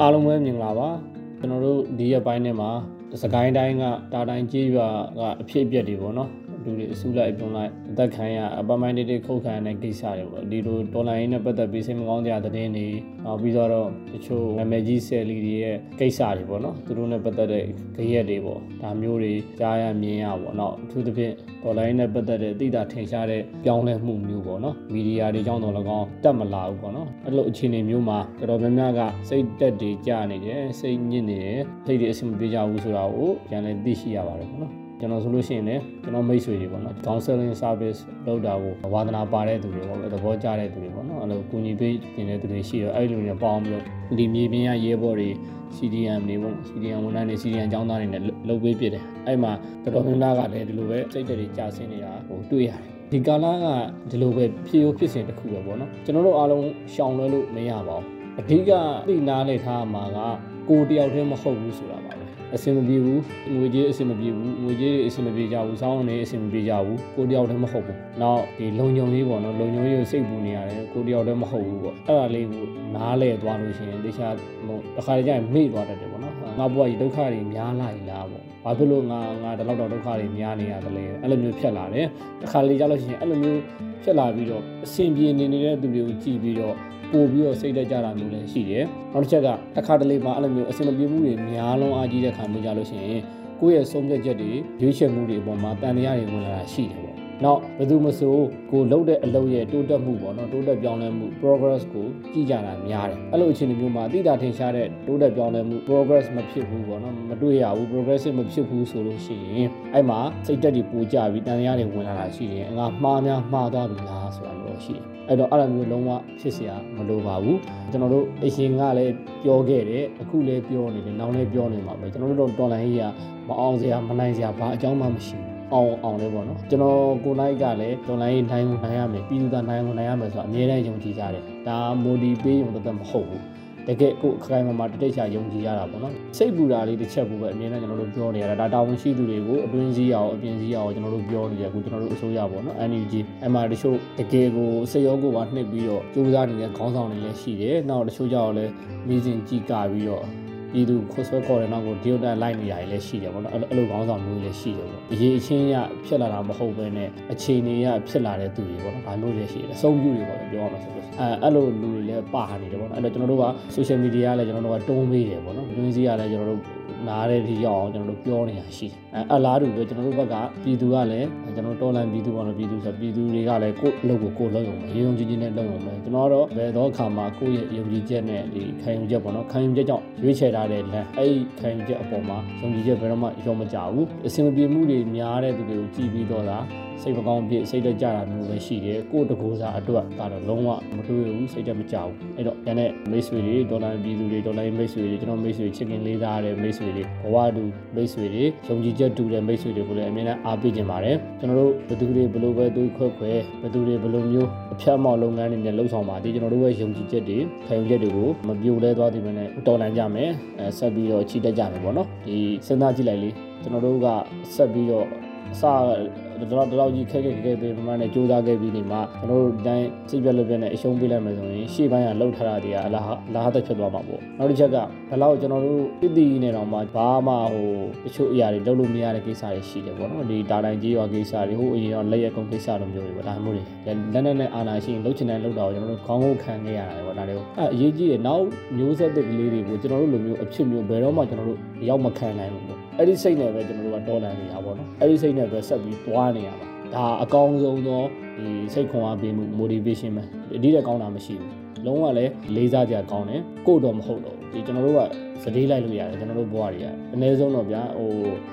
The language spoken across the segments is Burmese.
အားလုံးပဲမြင်လာပါကျွန်တော်တို့ဒီရက်ပိုင်းထဲမှာစကိုင်းတိုင်းကတာတိုင်းကြေးရွာကအဖြစ်အပျက်တွေပေါ့နော် လူတွေအစုလိုက်ပြုံလိုက်အသက်ခံရအပမိုင်းတေးခုတ်ခံရတဲ့ကိစ္စတွေပေါ့ဒီလိုတော်လိုင်းနဲ့ပတ်သက်ပြီးစိတ်မကောင်းကြတဲ့သတင်းတွေနောက်ပြီးတော့တချို့နာမည်ကြီးဆယ်လီတွေရဲ့ကိစ္စတွေပေါ့နော်သူတို့နဲ့ပတ်သက်တဲ့ကြရက်တွေပေါ့ဒါမျိုးတွေကြားရမြင်ရပေါ့နော်အထူးသဖြင့်တော်လိုင်းနဲ့ပတ်သက်တဲ့အသိတာထင်ရှားတဲ့ပြောင်းလဲမှုမျိုးပေါ့နော်မီဒီယာတွေကြောင့်တော့၎င်းတက်မလာဘူးပေါ့နော်အဲ့လိုအခြေအနေမျိုးမှာတော်တော်များများကစိတ်တက်တွေကြာနေတယ်စိတ်ညစ်နေတယ်စိတ်တွေအဆင်မပြေကြဘူးဆိုတာကိုပြန်လည်သိရှိရပါတယ်ပေါ့နော် ကျွန်တော်ဆိုလို့ရှိရင်လည်းကျွန်တော်မိတ်ဆွေတွေပေါ့နော် counseling service လုပ်တာကိုဝါသနာပါတဲ့သူတွေပေါ့သဘောကျတဲ့သူတွေပေါ့နော်အဲ့လိုကူညီပေးနေတဲ့သူတွေရှိတော့အဲ့လိုမျိုးပေါင်းပြီးတော့ဒီမြေပြင်ရရဲဘော်တွေ CDM တွေပေါ့ CDM ဝန်ထမ်းတွေ CDM အကြောင်းသားတွေနဲ့လုပ်ပေးဖြစ်တယ်အဲ့မှာတော်တော်များများကလည်းဒီလိုပဲစိတ်တွေကြာဆင်းနေတာဟိုတွေ့ရတယ်ဒီကာလကဒီလိုပဲဖြစ်ရိုးဖြစ်စဉ်တစ်ခုပဲပေါ့နော်ကျွန်တော်တို့အားလုံးရှောင်လွှဲလို့မရပါဘူး အဓိကသိနာလေထားမှာကကိုတယောက်တည်းမဟုတ်ဘူးဆိုတာပါအဆင်မပြေဘူးငွေကြေးအဆင်မပြေဘူးငွေကြေးတွေအဆင်မပြေကြဘူးစောင်းနေအဆင်မပြေကြဘူးကိုတယောက်တည်းမဟုတ်ဘူးနောက်ဒီလုံညုံလေးပေါ့နော်လုံညုံလေးကိုစိတ်ပူနေရတယ်ကိုတယောက်တည်းမဟုတ်ဘူးပေါ့အဲ့ဒါလေးကိုနားလဲသွားလို့ရှိရင်တခြားဟိုတစ်ခါတည်းကျရင်မေ့သွားတတ်တယ်ပေါ့နော်ငါဘွားကြီးဒုက္ခတွေများလာပြီလားပေါ့ဘာဖြစ်လို့ငါငါဒီလောက်တော့ဒုက္ခတွေများနေရတယ်လဲအဲ့လိုမျိုးဖြစ်လာတယ်တစ်ခါလေကြလို့ရှိရင်အဲ့လိုမျိုးဖြစ်လာပြီးတော့အဆင်ပြေနေနေတဲ့သူတွေကိုကြည့်ပြီးတော့ ပို့ပြီးတော့စိတ်တက်ကြတာမျိုးလည်းရှိတယ်။နောက်တစ်ချက်ကတစ်ခါတလေမှာအဲ့လိုမျိုးအဆင်မပြေမှုတွေများလုံးအားကြီးတဲ့ခါမျိုးကြလို့ရှိရင်ကိုယ့်ရဲ့ဆုံးဖြတ်ချက်တွေရွေးချယ်မှုတွေအပေါ်မှာတန်တရားတွေဝင်လာတာရှိတယ်ပေါ့။ နောက်ဘယ်သူမဆိုကိုလှုပ်တဲ့အလုပ်ရဲ့တိုးတက်မှုပေါ့နော်တိုးတက်ပြောင်းလဲမှု progress ကိုကြည့်ကြတာများတယ်။အဲ့လိုအခြေအနေမျိုးမှာသိတာထင်ရှားတဲ့တိုးတက်ပြောင်းလဲမှု progress မဖြစ်ဘူးပေါ့နော်မတွေ့ရဘူး progressive မဖြစ်ဘူးဆိုလို့ရှိရင်အဲ့မှာစိတ်တက်တွေပိုကြပြီးတန်တရားတွေဝင်လာတာရှိတယ်။ငါမှားများမှားသွားပြီလားဆိုတာမျိုးရှိတယ်။အဲ့တော့အဲ့လိုမျိုးလုံးဝဖြစ်เสียမလိုပါဘူးကျွန်တော်တို့အရှင်ကလည်းပြောခဲ့တယ်အခုလည်းပြောနေတယ်နောက်လည်းပြောနေမှာပဲကျွန်တော်တို့တော်လိုင်းကြီးက မအောင်စရာမနိုင်စရာဘာအကြောင်းမှမရှိဘူးအောင်အောင်လေးပေါ့နော်ကျွန်တော်ကိုလိုက်ကလည်းတော်လိုင်းနိုင်ကိုနိုင်ရမယ်ပြည်သူသားနိုင်ကိုနိုင်ရမယ်ဆိုတာအမြဲတမ်းယုံကြည်ကြတယ်ဒါမိုဒီပေးရုံတသက်မဟုတ်ဘူးတကယ်ကိုအခိုင်အမာတတိတ်ချယုံကြည်ရတာပေါ့နော်စိတ်ပူတာလေးတစ်ချက်ပူပဲအမြဲတမ်းကျွန်တော်တို့ပြောနေရတာဒါတာဝန်ရှိသူတွေကိုအတွင်းစည်းအောင်အပြင်စည်းအောင်ကျွန်တော်တို့ပြောနေရအခုကျွန်တော်တို့အစိုးရပေါ့နော် NUG အမှတချို့တကယ်ကိုစိတ်ရောကိုယ်ပါနှိပ်ပြီးတော့စူးစမ်းနေတဲ့ခေါင်းဆောင်တွေလည်းရှိတယ်နောက်တချို့ကြောက်လည်းမီးစင်ကြည့်ကပြီးတော့ ပြည်သူခွဆွဲခေါ်တဲ့နောက်ကိုဒီယိုတန်လိုက်နေရတယ်လည်းရှိတယ်ပေါ့နော်အဲ့လိုခေါင်းဆောင်မျိုးလည်းရှိတယ်ပေါ့အရေးအချင်းရဖြစ်လာတာမဟုတ်ဘဲနဲ့အခြေအနေရဖြစ်လာတဲ့သူတွေပေါ့နော်ဒါမျိုးလည်းရှိတယ်အဆုံးပြုတွေပေါ့ပြောရမှာဆိုလို့အဲအဲ့လိုလူတွေလည်းပါနေတယ်ပေါ့နော်အဲ့တော့ကျွန်တော်တို့က social media လည်းကျွန်တော်တို့ကတုံးပေးတယ်ပေါ့နော်တွင်းစည်းရလည်းကျွန်တော်တို့ နားတဲ့ဒီရောက်အောင်ကျွန်တော်တို့ပြောနေတာရှိတယ်အဲအလားတူပဲကျွန်တော်တို့ဘက်ကပြည်သူကလည်းကျွန်တော်တော်လန်ပြည်သူပေါ့နော်ပြည်သူဆိုပြည်သူတွေကလည်းကိုယ့်အလုပ်ကိုကိုယ်လုပ်ရုံပဲရေုံကြည်ကြည်နဲ့လုပ်ရုံပဲကျွန်တော်ကတော့ဘယ်တော့အခါမှာကိုယ့်ရဲ့ယုံကြည်ချက်နဲ့ဒီခံယူချက်ပေါ့နော်ခံယူချက်ကြောင့်ရွေးချယ်ထားတဲ့လမ်းအဲ့ဒီခံယူချက်အပေါ်မှာယုံကြည်ချက်ဘယ်တော့မှရောမကြဘူးအဆင်မပြေမှုတွေများတဲ့သူတွေကိုကြည်ပြီးတော့တာ စိတ်မကောင်းပြည့်စိတ်တက်ကြတာမျိုးပဲရှိတယ်ကိုယ့်တကူစားအတွက်ကတော့လုံးဝမတွေးဘူးစိတ်တက်မကြဘူးအဲ့တော့ညနေမိတ်ဆွေတွေဒေါ်လာပြည်သူတွေဒေါ်လာမိတ်ဆွေတွေကျွန်တော်မိတ်ဆွေချစ်ခင်လေးစားတဲ့မိတ်ဆွေတွေဘဝတူမိတ်ဆွေတွေယုံကြည်ချက်တူတဲ့မိတ်ဆွေတွေကိုလည်းအမြဲတမ်းအားပေးကြပါတယ်ကျွန်တော်တို့ဘသူတွေဘလို့ပဲတွေးခွဲခွဲဘသူတွေဘလို့မျိုးအဖြတ်မောက်လုပ်ငန်းတွေနဲ့လှုပ်ဆောင်ပါသေးကျွန်တော်တို့ရဲ့ယုံကြည်ချက်တွေခံယူချက်တွေကိုမပြိုလဲသွားသည်မနဲ့တော်လန်ကြမယ်အဲဆက်ပြီးတော့ချီတက်ကြမယ်ပေါ့နော်ဒီစဉ်းစားကြည့်လိုက်လေကျွန်တော်တို့ကဆက်ပြီးတော့အစ တော့တော့ကြီးခက်ခက်ခက်ပေးမှန်းနဲ့စူးစမ်းခဲ့ပြီးနေမှာကျွန်တော်တို့တိုင်းစိတ်ပြက်လက်ပြက်နဲ့အရှုံးပေးလိုက်မယ်ဆိုရင်ရှေ့ပိုင်းကလှုပ်ထားတာတွေကအလားအလားသက်ဖြစ်သွားမှာပေါ့နောက်တစ်ချက်ကဘယ်လောက်ကျွန်တော်တို့တည်တည်နေတော့မှဘာမှဟိုတချို့အရာတွေလုပ်လို့မရတဲ့ကိစ္စတွေရှိတယ်ပေါ့နော်ဒီတာတိုင်းကြီးရွာကိစ္စတွေဟိုအရင်ကလက်ရက်ကုန်ကိစ္စလိုမျိုးတွေပေါ့ဒါမျိုးတွေလက်နဲ့နဲ့အာနာရှိရင်လှုပ်ချင်တယ်လှုပ်တာကိုကျွန်တော်တို့ခေါင်းကိုခံခဲ့ရတာပေါ့ဒါတွေကိုအဲအရေးကြီးတယ်နောက်မျိုးဆက်တဲ့ကလေးတွေကိုကျွန်တော်တို့လိုမျိုးအဖြစ်မျိုးဘယ်တော့မှကျွန်တော်တို့ ရောက်မခံနိုင်ဘူးပေါ့အဲ့ဒီစိတ်နဲ့ပဲကျွန်တော်တို့ကတော်လန်နေတာပေါ့နော်အဲ့ဒီစိတ်နဲ့ပဲဆက်ပြီးတွားနေရပါဒါအကောင်းဆုံးသောဒီစိတ်ခွန်အားပေးမှု motivation ပဲအဒီတဲ့ကောင်းတာမရှိဘူးလုံးဝလည်းလေးစားကြကောင်းတယ်ကို့တော့မဟုတ်တော့ဒီကျွန်တော်တို့ကစတေးလိုက်လို့ရတယ်ကျွန်တော်တို့ဘဝတွေကအနည်းဆုံးတော့ဗျာဟို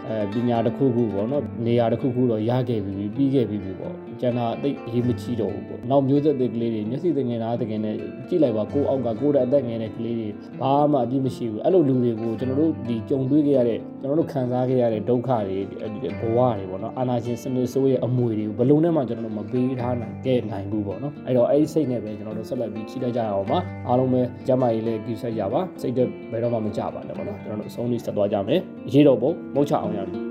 အဲပညာတစ်ခုခုပေါ့နော်နေရာတစ်ခုခုတော့ရခဲ့ပြီပြီးခဲ့ပြီပေါ့ကျန်တာအသိရေးမချီတော့ဘူးပေါ့နောက်မျိုးဆက်တွေကလေးတွေမျက်စိတငယ်သားတကယ်နဲ့ကြည့်လိုက်ပါကိုအောက်ကကိုတဲ့အသက်ငယ်တဲ့ကလေးတွေဘာမှအပြစ်မရှိဘူးအဲ့လိုလူတွေကိုကျွန်တော်တို့ဒီကြုံတွေ့ခဲ့ရတဲ့ကျွန်တော်တို့ခံစားခဲ့ရတဲ့ဒုက္ခတွေဘဝတွေပေါ့နော်အာနာရှင်စနစ်ဆိုးရဲ့အမွေတွေကိုဘယ်လုံးနဲ့မှကျွန်တော်တို့မပေးထားနိုင်ခဲ့နိုင်ဘူးပေါ့နော်အဲ့တော့အဲ့ဒီစိတ်နဲ့ပဲကျွန်တော်တို့ဆက်လက်ပြီးချီတက်ကြရအောင်ပါအားလုံးပဲကျမ်းမာရေးလည်းကြည့်ဆက်ကြပါစိတ်သက်ဘယ်တော့မှမကြပါနဲ့ပေါ့နော်ကျွန်တော်တို့အဆုံးထိဆက်သွားကြမယ်ရေးတော်ပုံမုတ်ချအောင်ရမယ်